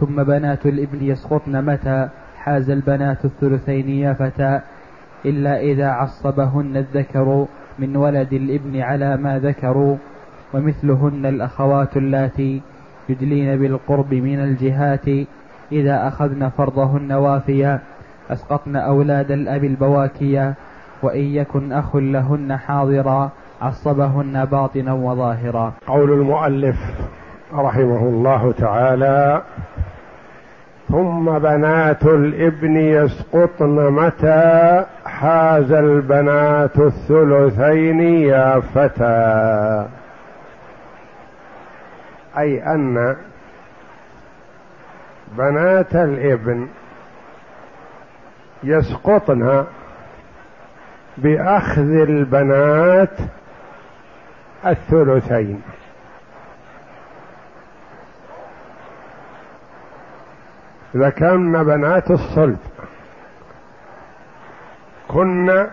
ثم بنات الإبن يسقطن متى؟ حاز البنات الثلثين يا فتى. إلا إذا عصبهن الذكر من ولد الإبن على ما ذكروا ومثلهن الأخوات اللاتي يدلين بالقرب من الجهات إذا أخذن فرضهن وافيا أسقطن أولاد الأب البواكيا وإن يكن أخ لهن حاضرا عصبهن باطنا وظاهرا. قول المؤلف رحمه الله تعالى ثم بنات الابن يسقطن متى حاز البنات الثلثين يا فتى. أي أن بنات الابن يسقطن بأخذ البنات الثلثين. ذكرن بنات الصلب. كن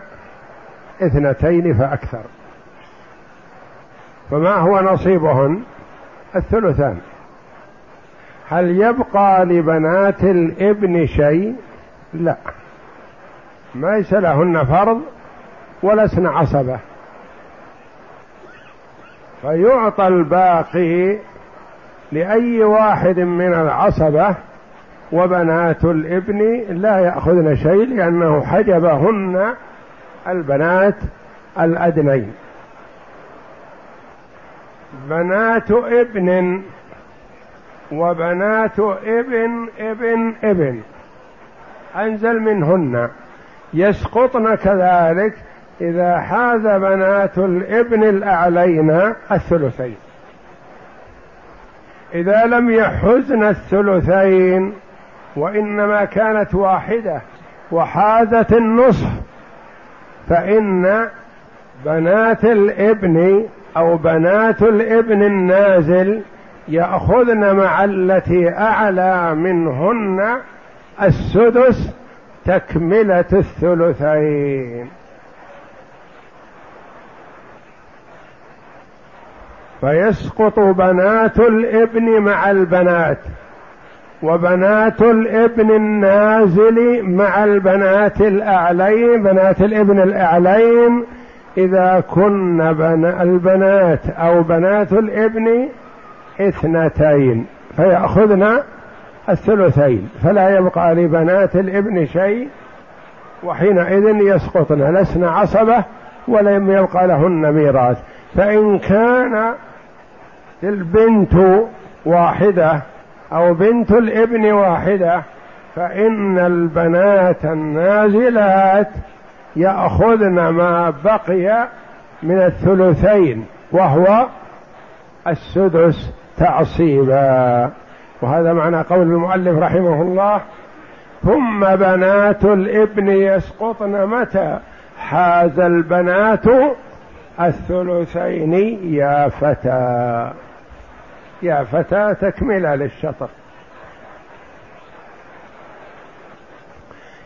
اثنتين فأكثر. فما هو نصيبهن؟ الثلثان. هل يبقى لبنات الابن شيء؟ لا. ليس لهن فرض ولسن عصبة. فيعطى الباقي لأي واحد من العصبة وبنات الابن لا يأخذن شيء لأنه حجبهن البنات الأدنين. بنات ابن وبنات ابن ابن ابن. أنزل منهن. يسقطن كذلك إذا حاز بنات الابن الأعلين الثلثين. إذا لم يحزن الثلثين وإنما كانت واحدة وحازت النصف فإن بنات الإبن أو بنات الإبن النازل يأخذن مع التي أعلى منهن السدس تكملة الثلثين. فيسقط بنات الإبن مع البنات. وبنات الابن النازل مع البنات الأعلين بنات الابن الأعلين إذا كن بنا البنات أو بنات الابن اثنتين فيأخذن الثلثين فلا يبقى لبنات الابن شيء وحينئذ يسقطن لسن عصبة ولم يبقى لهن ميراث فإن كان البنت واحدة أو بنت الابن واحدة فإن البنات النازلات يأخذن ما بقي من الثلثين وهو السدس تعصيبا وهذا معنى قول المؤلف رحمه الله ثم بنات الابن يسقطن متى؟ حاز البنات الثلثين يا فتى. يا فتى تكملة للشطر.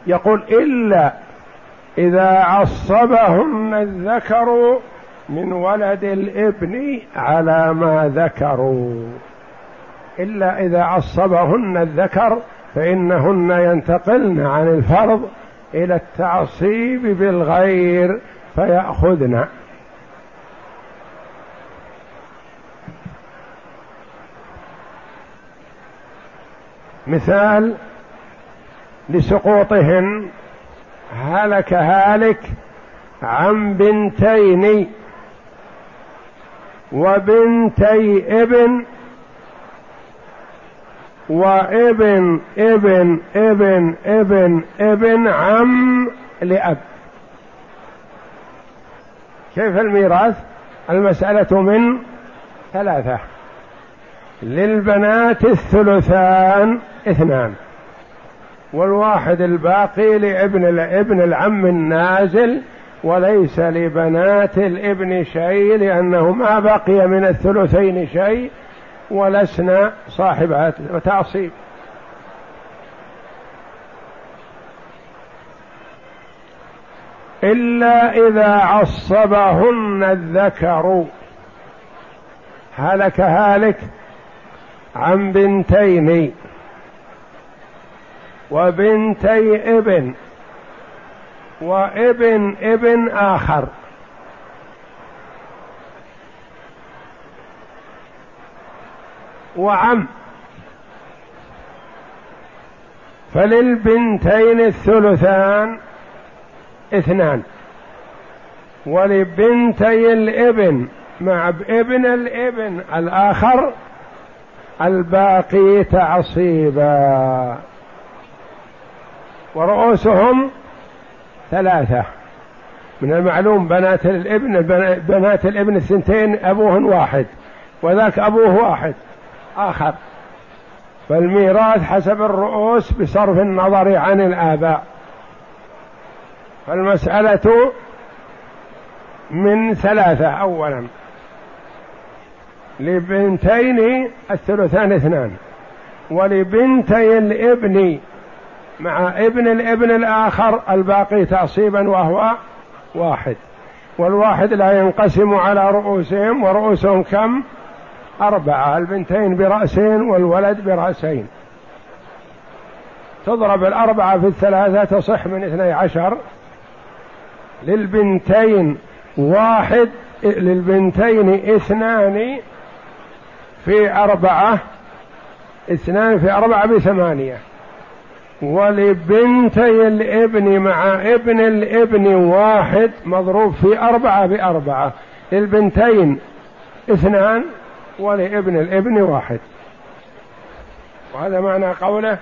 يقول إلا إذا عصبهن الذكر من ولد الابن على ما ذكروا. إلا إذا عصبهن الذكر فإنهن ينتقلن عن الفرض إلى التعصيب بالغير فيأخذن. مثال لسقوطهن هلك هالك عن بنتين وبنتي ابن وابن ابن ابن ابن ابن عم لأب. كيف الميراث؟ المسألة من ثلاثة. للبنات الثلثان اثنان والواحد الباقي لابن الابن العم النازل وليس لبنات الابن شيء لأنه ما بقي من الثلثين شيء ولسنا صاحبات وتعصيب. إلا إذا عصبهن الذكر. هلك هالك عن بنتين وبنتي ابن وابن ابن آخر. وعم. فللبنتين الثلثان اثنان. ولبنتي الابن مع ابن الابن الآخر الباقي تعصيبا. ورؤوسهم ثلاثة. من المعلوم بنات الابن بنات الابن الثنتين أبوهن واحد وذاك أبوه واحد آخر. فالميراث حسب الرؤوس بصرف النظر عن الآباء. فالمسألة من ثلاثة أولا. لبنتين الثلثان اثنان ولبنتي الابن مع ابن الابن الآخر الباقي تعصيبا وهو واحد والواحد لا ينقسم على رؤوسهم ورؤوسهم كم؟ أربعة البنتين برأسين والولد برأسين. تضرب الأربعة في الثلاثة تصح من اثني عشر. للبنتين واحد للبنتين اثنان في أربعة اثنان في أربعة بثمانية. ولبنتي الابن مع ابن الابن واحد مضروب في أربعة بأربعة. للبنتين اثنان ولابن الابن واحد. وهذا معنى قوله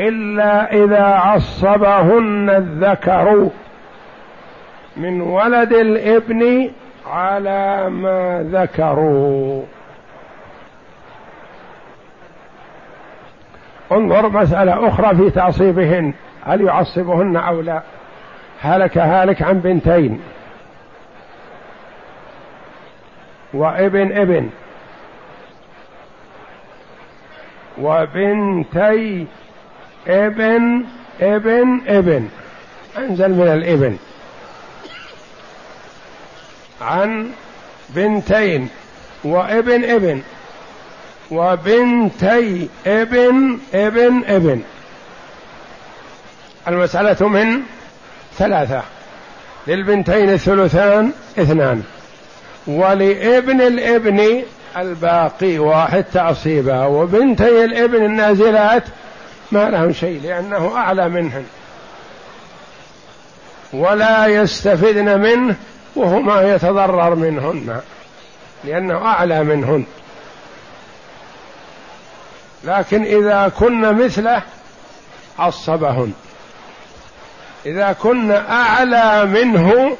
إلا إذا عصبهن الذكر من ولد الابن على ما ذكروا. انظر مسألة أخرى في تعصيبهن. هل يعصبهن أو لا؟ هلك هالك عن بنتين. وابن ابن. وبنتي ابن ابن ابن. أنزل من الابن. عن بنتين. وابن ابن. وبنتي ابن ابن ابن. المسألة من ثلاثة. للبنتين الثلثان اثنان. ولابن الابن الباقي واحد تعصيبا. وبنتي الابن النازلات ما لهم شيء لأنه أعلى منهن. ولا يستفدن منه وهما يتضرر منهن. لأنه أعلى منهن. لكن إذا كن مثله عصبهن. إذا كن أعلى منه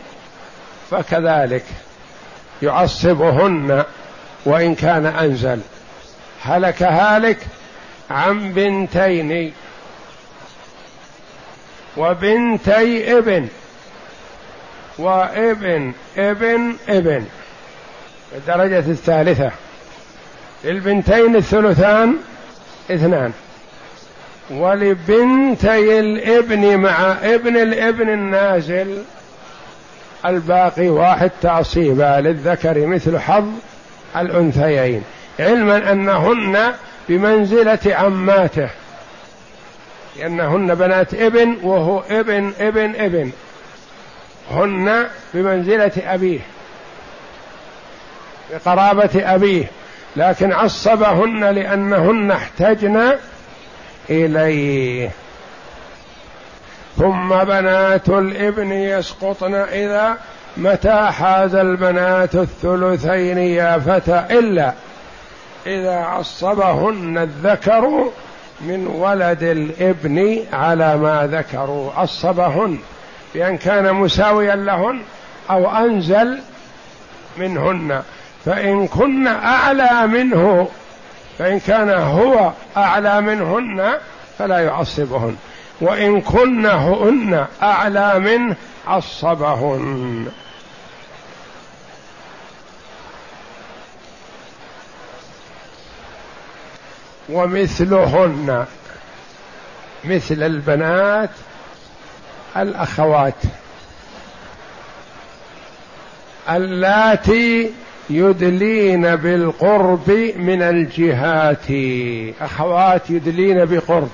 فكذلك يعصبهن وإن كان أنزل. هلك هالك عن بنتين. وبنتي ابن. وابن ابن ابن. الدرجة الثالثة. للبنتين الثلثان اثنان. ولبنتي الابن مع ابن الابن النازل. الباقي واحد تعصيبا للذكر مثل حظ الأنثيين. علما أنهن بمنزلة عماته. لأنهن بنات ابن وهو ابن ابن ابن. هن بمنزلة أبيه. بقرابة أبيه. لكن عصبهن لأنهن احتجن إليه. ثم بنات الإبن يسقطن إذا متى حاز البنات الثلثين يا فتى؟ إلا إذا عصبهن الذكر من ولد الإبن على ما ذكروا. عصبهن بأن كان مساويا لهن أو أنزل منهن. فإن كن أعلى منه فإن كان هو أعلى منهن فلا يعصبهن. وإن كن هن أعلى منه عصبهن. ومثلهن مثل البنات الأخوات اللاتي يدلين بالقرب من الجهات. أخوات يدلين بقرب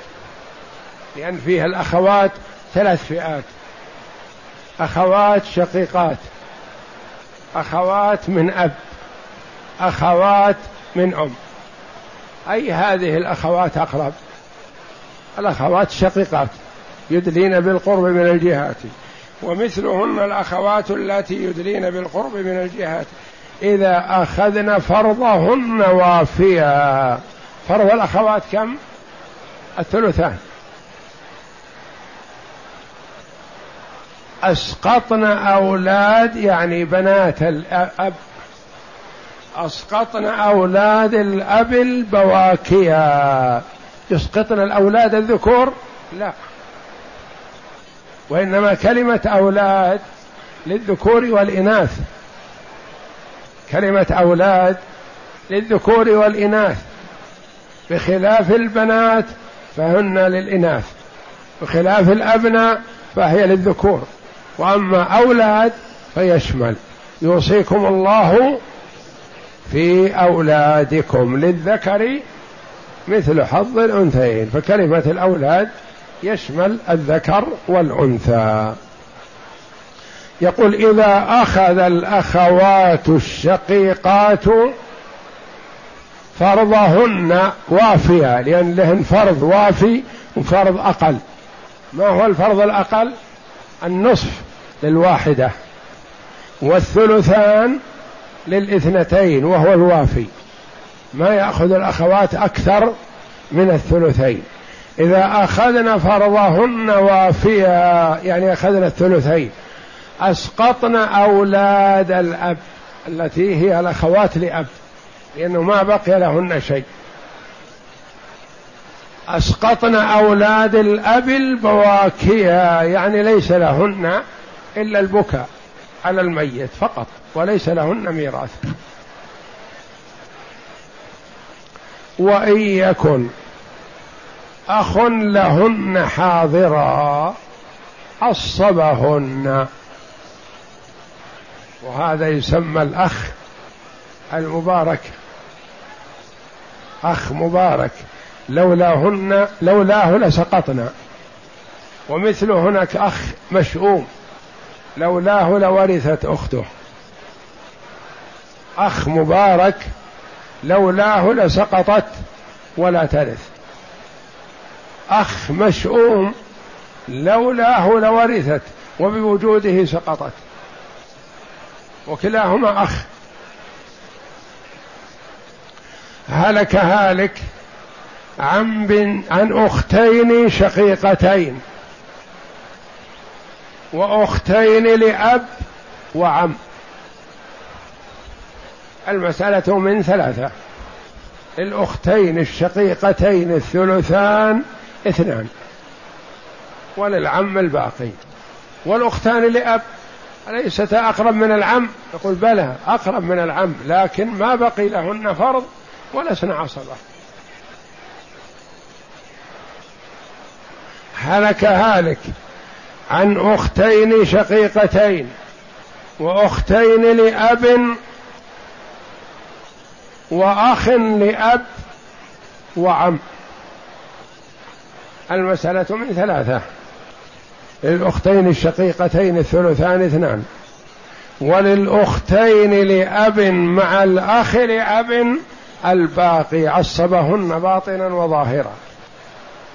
لأن فيها الأخوات ثلاث فئات. أخوات شقيقات أخوات من أب أخوات من أم. أي هذه الأخوات أقرب؟ الأخوات الشقيقات يدلين بالقرب من الجهات. ومثلهن الأخوات التي يدلين بالقرب من الجهات. إذا أخذن فرضهن وافيا فرض الأخوات كم؟ الثلثان. أسقطن أولاد يعني بنات الأب. أسقطن أولاد الأب البواكيا يسقطن الأولاد الذكور؟ لا. وإنما كلمة أولاد للذكور والإناث. كلمة أولاد للذكور والإناث بخلاف البنات فهن للإناث بخلاف الأبناء فهي للذكور وأما أولاد فيشمل يوصيكم الله في أولادكم للذكر مثل حظ الأنثيين فكلمة الأولاد يشمل الذكر والأنثى يقول إذا أخذ الأخوات الشقيقات فرضهن وافيا لأن لهن فرض وافي وفرض أقل. ما هو الفرض الأقل؟ النصف للواحدة والثلثان للاثنتين وهو الوافي. ما يأخذ الأخوات أكثر من الثلثين. إذا أخذن فرضهن وافيا يعني أخذن الثلثين أسقطن أولاد الأب التي هي الأخوات لأب لأنه ما بقي لهن شيء. أسقطن أولاد الأب البواكيا يعني ليس لهن إلا البكاء على الميت فقط وليس لهن ميراث. وإن يكن أخ لهن حاضرا عصبهن وهذا يسمى الأخ المبارك. أخ مبارك. لولاهن لولاه لسقطنا. ومثل هناك أخ مشؤوم. لولاه لورثت أخته. أخ مبارك. لولاه لسقطت ولا ترث. أخ مشؤوم. لولاه لورثت. وبوجوده سقطت. وكلاهما أخ. هلك هالك عن بن عن أختين شقيقتين. وأختين لأب وعم. المسألة من ثلاثة. للأختين الشقيقتين الثلثان اثنان. وللعم الباقي. والأختان لأب أليستا أقرب من العم؟ يقول بلى أقرب من العم لكن ما بقي لهن فرض ولسن عصبة. هلك هالك عن أختين شقيقتين وأختين لأب وأخ لأب وعم. المسألة من ثلاثة. للأختين الشقيقتين الثلثان اثنان. وللأختين لأب مع الأخ لأب الباقي عصبهن باطنا وظاهرا.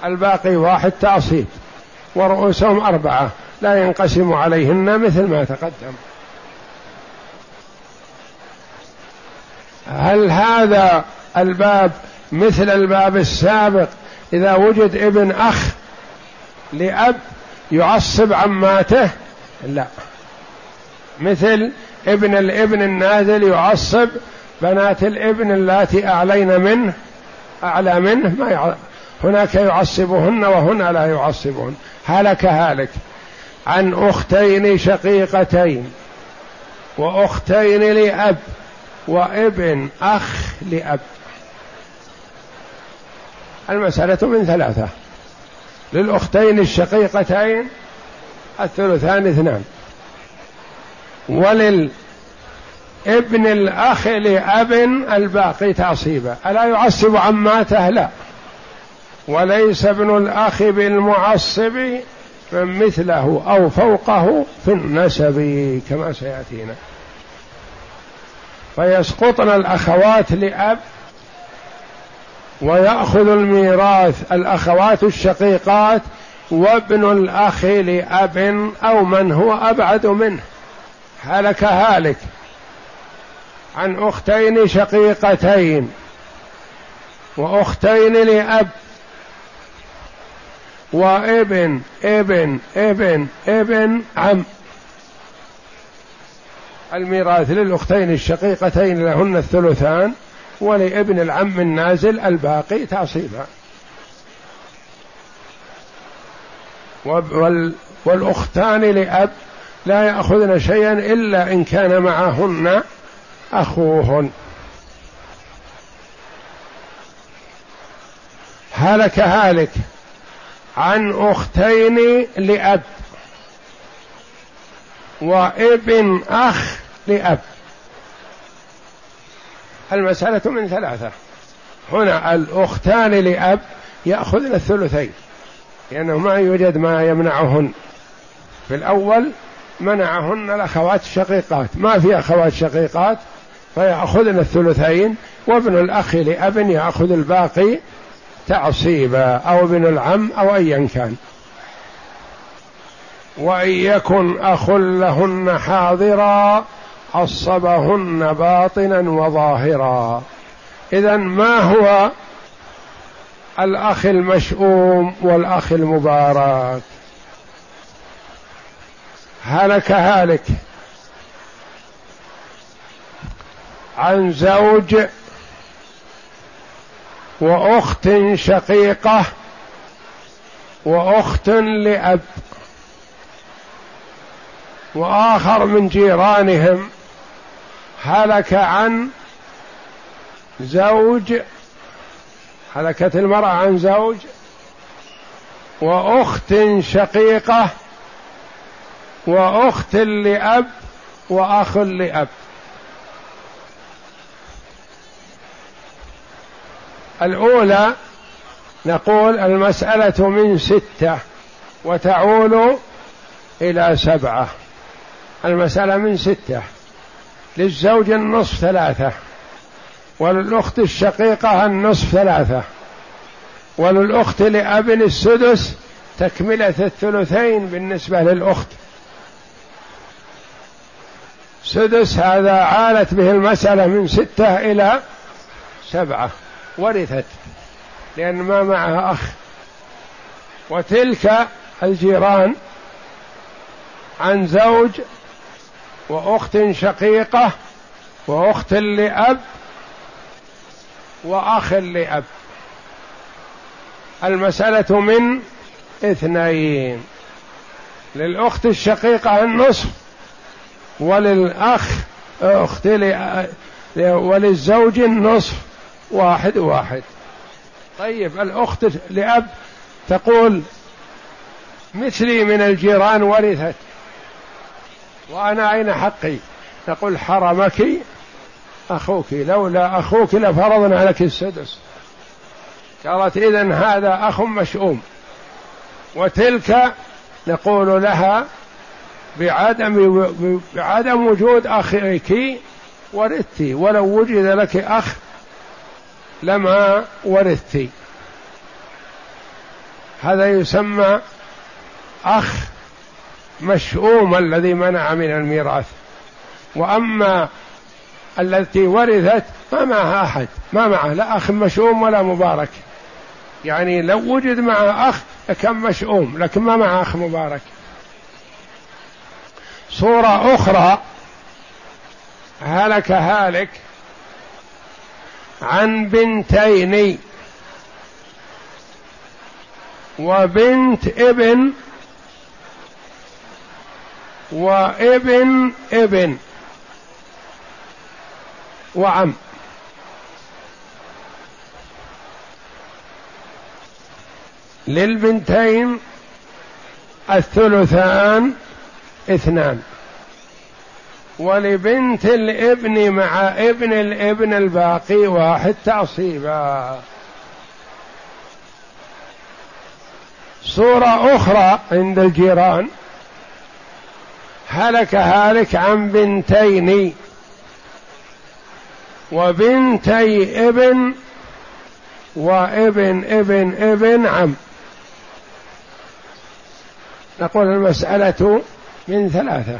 الباقي واحد تعصيب ورؤوسهم أربعة لا ينقسم عليهن مثل ما تقدم. هل هذا الباب مثل الباب السابق؟ إذا وجد ابن أخ لأب يعصب عماته لا. مثل ابن الابن النازل يعصب بنات الابن اللاتي أعلين منه أعلى منه ما هناك يعصبهن وهنا لا يعصبهن. هلك هالك. عن أختين شقيقتين وأختين لأب وابن أخ لأب. المسألة من ثلاثة. للأختين الشقيقتين الثلثان اثنان. وللابن الأخ لأب الباقي تعصيبا. ألا يعصب عماته لا. وليس ابن الأخ بالمعصب من مثله أو فوقه في النسب كما سيأتينا. فيسقطن الأخوات لأب ويأخذ الميراث الأخوات الشقيقات وابن الأخ لأب أو من هو أبعد منه. هلك هالك عن أختين شقيقتين وأختين لأب وابن ابن ابن ابن عم. الميراث للأختين الشقيقتين لهن الثلثان. ولابن العم النازل الباقي تعصيبا والأختان لأب لا يأخذن شيئا إلا إن كان معهن أخوهن. هلك هالك عن أختين لأب وابن أخ لأب. المسألة من ثلاثة. هنا الأختان لأب يأخذن الثلثين لأنه ما يوجد ما يمنعهن. في الأول منعهن الأخوات الشقيقات ما في أخوات شقيقات فيأخذن الثلثين وابن الأخ لأب يأخذ الباقي تعصيبا أو ابن العم أو أيا كان. وإن يكن أخ لهن حاضرا عصبهن باطنا وظاهرا. إذا ما هو الأخ المشؤوم والأخ المبارك؟ هلك هالك عن زوج وأخت شقيقة وأخت لأب وآخر من جيرانهم. هلك عن زوج هلكت المرأة عن زوج وأخت شقيقة وأخت لأب وأخ لأب. الأولى نقول المسألة من ستة وتعول إلى سبعة. المسألة من ستة. للزوج النصف ثلاثة وللأخت الشقيقة النصف ثلاثة وللأخت لاب السدس تكملة الثلثين بالنسبة للأخت. سدس هذا عالت به المسألة من ستة إلى سبعة ورثت لأن ما معها أخ. وتلك الجيران عن زوج وأخت شقيقة وأخت لأب وأخ لأب. المسألة من اثنين للأخت الشقيقة النصف وللأخ أخت وللزوج النصف واحد واحد. طيب الأخت لأب تقول مثلي من الجيران ورثت. وأنا أين حقي؟ تقول حرمك أخوك لولا أخوك لفرضنا لك السدس. قالت إذن هذا أخ مشؤوم. وتلك نقول لها بعدم بعدم وجود أخيك ورثت ولو وجد لك أخ لما ورثت. هذا يسمى أخ مشؤوم الذي منع من الميراث. وأما التي ورثت ما معها أحد ما معه لا أخ مشؤوم ولا مبارك. يعني لو وجد معه أخ كان مشؤوم لكن ما معه أخ مبارك. صورة أخرى هلك هالك عن بنتين. وبنت ابن وابن ابن. وعم. للبنتين الثلثان اثنان. ولبنت الابن مع ابن الابن الباقي واحد تعصيبا. صورة أخرى عند الجيران. هلك هالك عن بنتين. وبنتي ابن وابن ابن ابن عم. نقول المسألة من ثلاثة.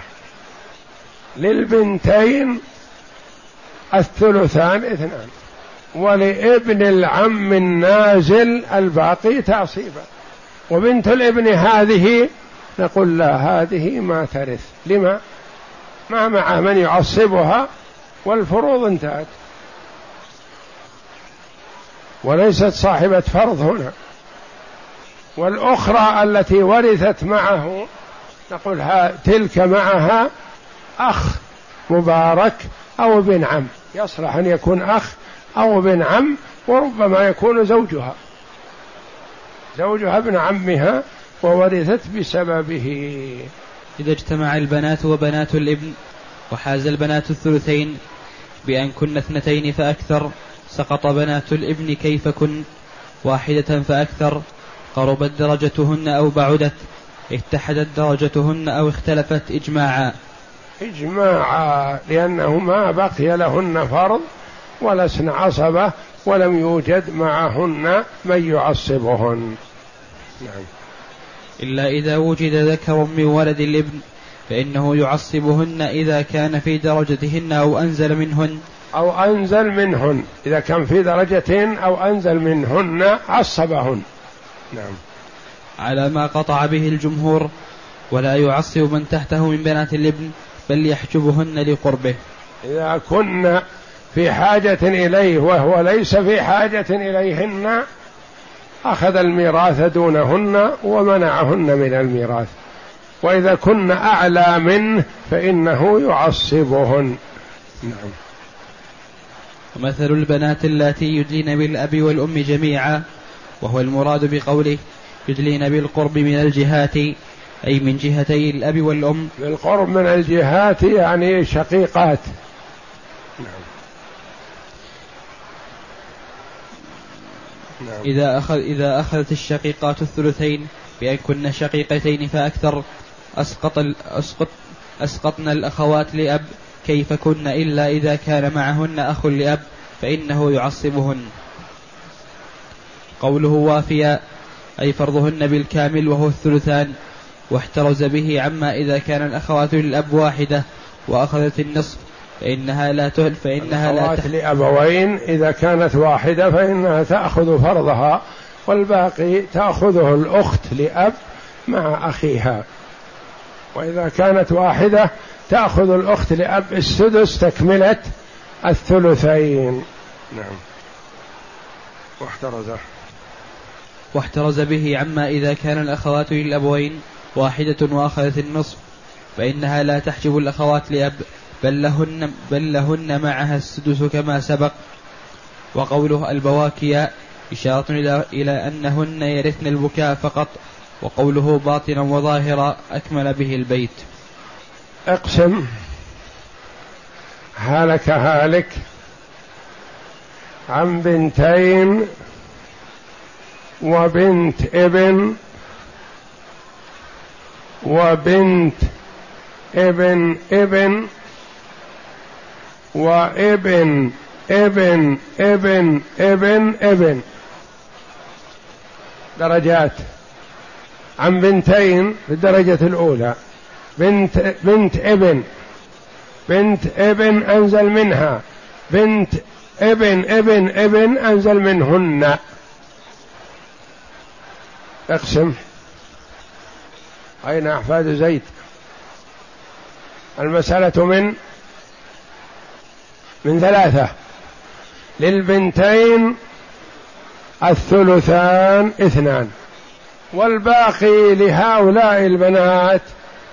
للبنتين الثلثان اثنان. ولابن العم النازل الباقي تعصيبا. وبنت الابن هذه نقول لا هذه ما ترث. لما؟ ما مع من يعصبها والفروض انتهت. وليست صاحبة فرض هنا. والأخرى التي ورثت معه نقول تلك معها أخ مبارك أو ابن عم. يصلح أن يكون أخ أو ابن عم وربما يكون زوجها. زوجها ابن عمها وورثت بسببه. إذا اجتمع البنات وبنات الإبن وحاز البنات الثلثين بأن كن اثنتين فأكثر سقط بنات الإبن كيف كن؟ واحدة فأكثر قربت درجتهن أو بعدت اتحدت درجتهن أو اختلفت إجماعا. إجماعا لأنه ما بقي لهن فرض ولسن عصبة ولم يوجد معهن من يعصبهن. نعم. إلا إذا وجد ذكر من ولد الابن فإنه يعصبهن إذا كان في درجتهن أو أنزل منهن. أو أنزل منهن. إذا كان في درجتين أو أنزل منهن عصبهن. نعم. على ما قطع به الجمهور ولا يعصب من تحته من بنات الابن بل يحجبهن لقربه. إذا كن في حاجة إليه وهو ليس في حاجة إليهن أخذ الميراث دونهن ومنعهن من الميراث. وإذا كن أعلى منه فإنه يعصبهن. نعم. ومثل البنات اللاتي يدلين بالأب والأم جميعا وهو المراد بقوله يدلين بالقرب من الجهات أي من جهتي الأب والأم. بالقرب من الجهات يعني شقيقات نعم نعم. إذا أخذ إذا أخذت الشقيقات الثلثين بأن كن شقيقتين فأكثر أسقط أسقط أسقطن الأخوات لأب كيف كن إلا إذا كان معهن أخ لأب فإنه يعصبهن قوله وافيا أي فرضهن بالكامل وهو الثلثان واحترز به عما إذا كان الأخوات للأب واحدة وأخذت النصف فإنها لا تهل فإنها لا تهل لأبوين إذا كانت واحدة فإنها تأخذ فرضها والباقي تأخذه الأخت لأب مع أخيها. وإذا كانت واحدة تأخذ الأخت لأب السدس تكملة الثلثين. نعم. واحترزه واحترز به عما إذا كان الأخوات للأبوين واحدة وأخذت النصف فإنها لا تحجب الأخوات لأب بل لهن, بل لهن معها السدس كما سبق. وقوله البواكيا إشارة إلى, إلى أنهن يرثن البكاء فقط وقوله باطنا وظاهرا أكمل به البيت. أقسم. هلك هالك عن بنتين وبنت ابن وبنت ابن ابن وإبن إبن إبن إبن إبن. درجات. عن بنتين في الدرجة الأولى. بنت بنت إبن. بنت إبن أنزل منها. بنت إبن إبن إبن أنزل منهن. اقسم. أين أحفاد زيد؟ المسألة من من ثلاثة. للبنتين الثلثان اثنان. والباقي لهؤلاء البنات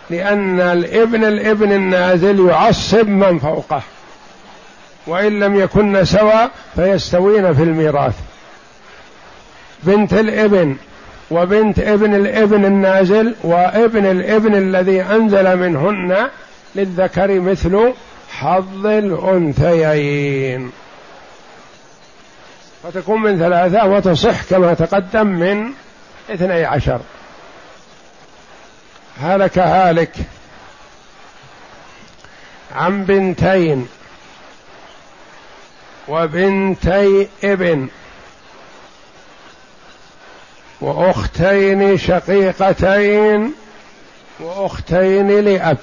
لأن الابن الابن النازل يعصب من فوقه. وإن لم يكن سوا فيستوين في الميراث. بنت الابن وبنت ابن الابن النازل وابن الابن الذي أنزل منهن للذكر مثل حظ الأنثيين. فتكون من ثلاثة وتصح كما تقدم من اثني عشر. هلك هالك عن بنتين وبنتي ابن وأختين شقيقتين وأختين لأب.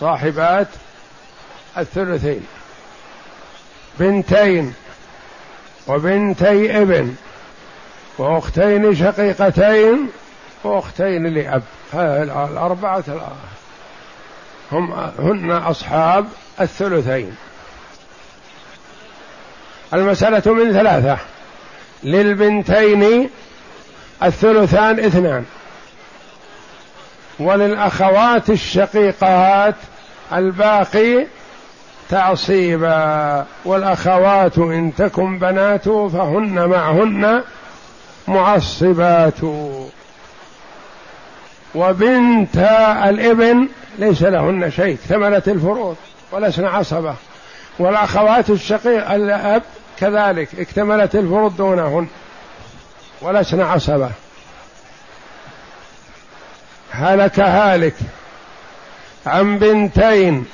صاحبات الثلثين. بنتين وبنتي ابن وأختين شقيقتين وأختين لأب. الأربعة هم هن أصحاب الثلثين. المسألة من ثلاثة. للبنتين الثلثان اثنان. وللأخوات الشقيقات الباقي تعصيبا والأخوات إن تكن بنات فهن معهن معصبات. وبنت الإبن ليس لهن شيء اكتملت الفروض ولسن عصبة. والأخوات الشقيق الأب كذلك اكتملت الفروض دونهن ولسن عصبة. هلك هالك عن بنتين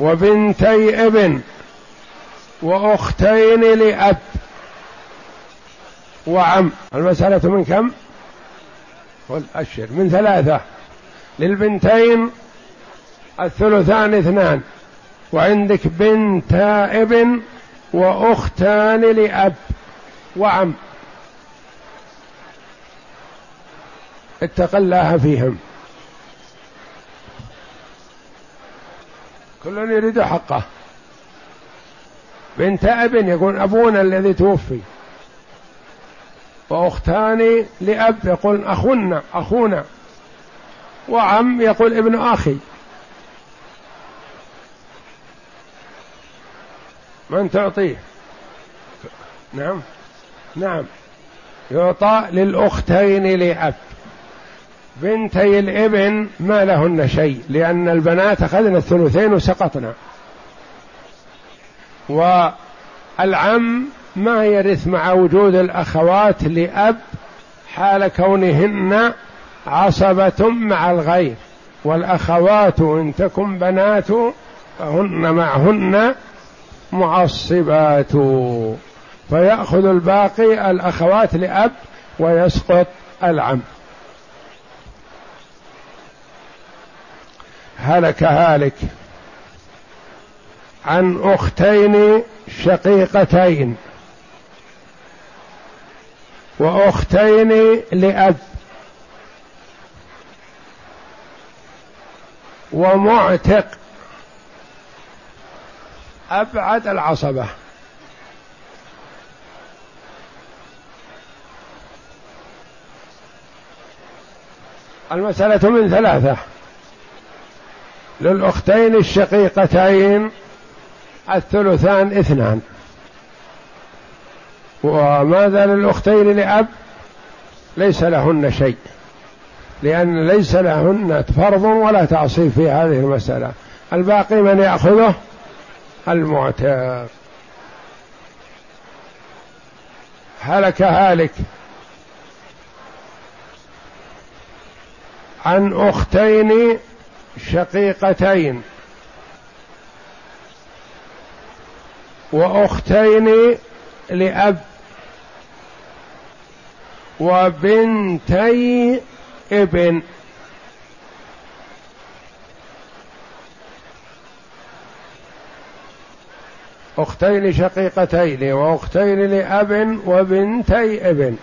وبنتي ابن وأختين لأب وعم. المسألة من كم؟ قل أشر من ثلاثة. للبنتين الثلثان اثنان. وعندك بنت ابن وأختان لأب وعم. اتق الله فيهم. كل يريد حقه. بنت أب يقول أبونا الذي توفي. واختان لأب يقول أخونا أخونا. وعم يقول ابن أخي. من تعطيه؟ نعم. نعم. يعطى للأختين لأب. بنتي الابن ما لهن شيء لأن البنات أخذنا الثلثين وسقطنا والعم ما يرث مع وجود الأخوات لأب حال كونهن عصبة مع الغير. والأخوات إن تكن بنات فهن معهن معصبات. فيأخذ الباقي الأخوات لأب ويسقط العم. هلك هالك عن أختين شقيقتين وأختين لأب ومعتق. أبعد العصبة. المسألة من ثلاثة. للأختين الشقيقتين الثلثان اثنان. وماذا للأختين لأب؟ ليس لهن شيء لأن ليس لهن فرض ولا تعصيب في هذه المسألة. الباقي من يأخذه؟ المعتق هلك هالك. عن أختين شقيقتين. وأختين لأب وبنتي ابن. أختين شقيقتين وأختين لأب وبنتي ابن.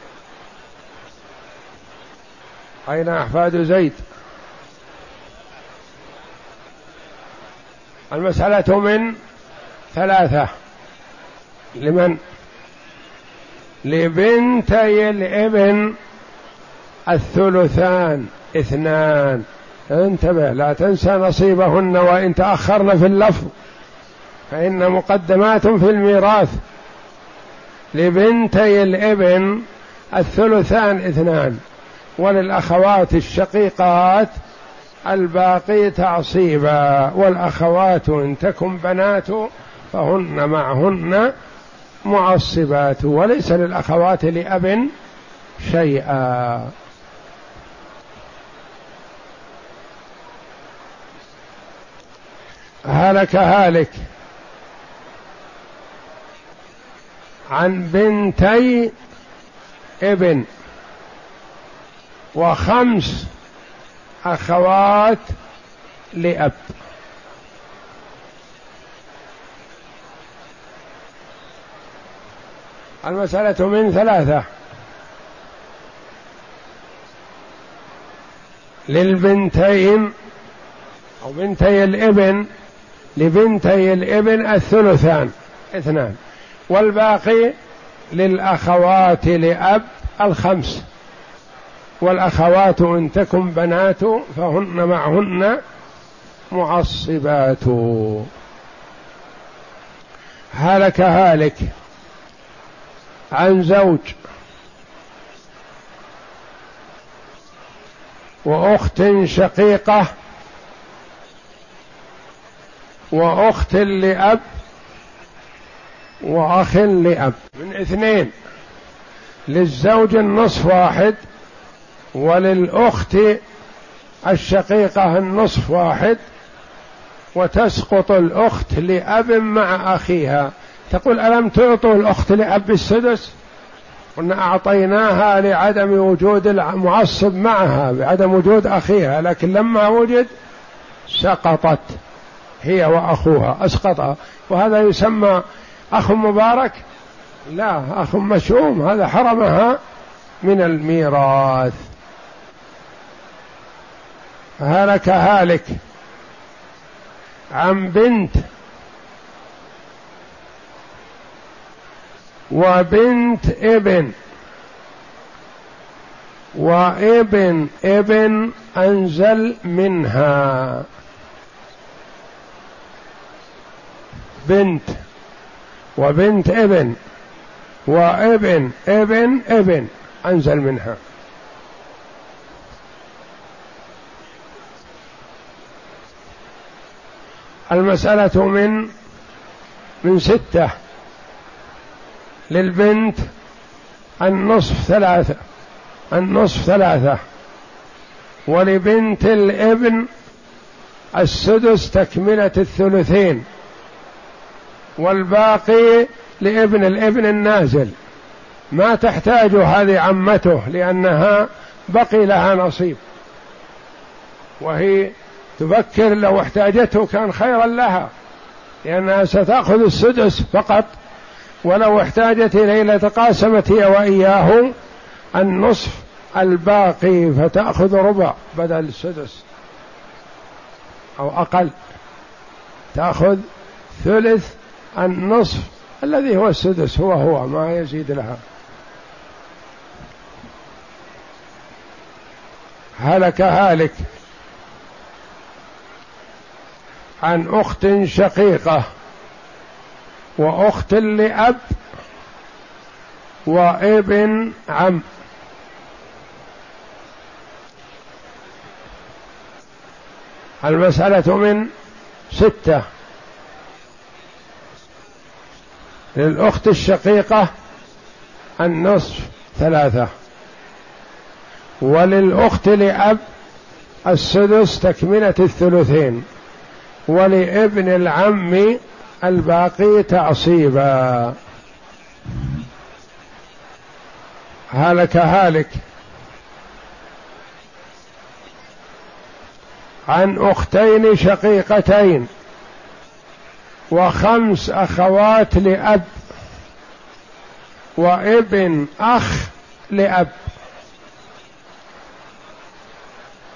أين أحفاد زيد؟ المسألة من ثلاثة. لمن؟ لبنتي الابن الثلثان اثنان. انتبه لا تنسى نصيبهن وإن تأخرن في اللفظ فإن مقدمات في الميراث. لبنتي الابن الثلثان اثنان. وللأخوات الشقيقات الباقي تعصيبا والأخوات إن تكن بنات فهن معهن معصبات وليس للأخوات لأب شيئا. هلك هالك عن بنتي ابن وخمس أخوات لأب. المسألة من ثلاثة. للبنتين أو بنتي الإبن لبنتي الإبن الثلثان اثنان. والباقي للأخوات لأب الخمس. والأخوات إن تكن بنات فهن معهن معصبات. هلك هالك عن زوج وأخت شقيقة وأخت لأب وأخ لأب. من اثنين للزوج النصف واحد وللأخت الشقيقة النصف واحد وتسقط الأخت لأب مع أخيها. تقول ألم تعطوا الأخت لأب السدس؟ قلنا أعطيناها لعدم وجود المعصب معها بعدم وجود أخيها لكن لما وجد سقطت هي وأخوها أسقطها. وهذا يسمى أخ مبارك؟ لا أخ مشؤوم هذا حرمها من الميراث. هلك هالك عن بنت وبنت ابن وابن ابن أنزل منها بنت وبنت ابن وابن ابن ابن أنزل منها المسألة من من ستة للبنت النصف ثلاثة النصف ثلاثة ولبنت الابن السدس تكملة الثلثين والباقي لابن الابن النازل ما تحتاج هذه عمته لأنها بقي لها نصيب وهي تفكر لو احتاجته كان خيرا لها لأنها ستأخذ السدس فقط. ولو احتاجت إليه لتقاسمت هي وإياه النصف الباقي فتأخذ ربع بدل السدس أو أقل. تأخذ ثلث النصف الذي هو السدس هو هو ما يزيد لها. هلك هالك. عن أخت شقيقة وأخت لأب وابن عم. المسألة من ستة. للأخت الشقيقة النصف ثلاثة. وللأخت لأب السدس تكملة الثلثين. ولابن العم الباقي تعصيبا. هلك هالك. عن أختين شقيقتين وخمس أخوات لأب وابن أخ لأب.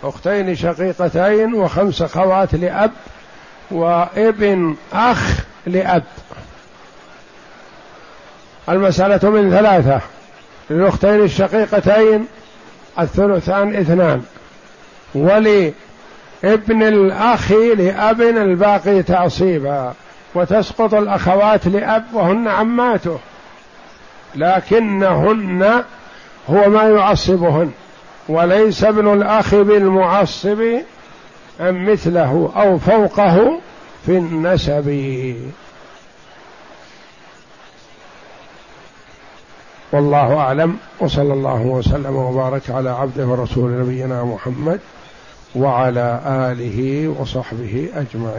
أختين شقيقتين وخمس أخوات لأب وابن أخ لأب. المسألة من ثلاثة. للأختين الشقيقتين الثلثان اثنان. ولابن الأخ لأب الباقي تعصيبا. وتسقط الأخوات لأب وهن عماته. لكنهن هو ما يعصبهن. وليس ابن الأخ بالمعصب أم مثله أو فوقه في النسب. والله أعلم وصلى الله وسلم وبارك على عبده ورسول نبينا محمد وعلى آله وصحبه أجمعين.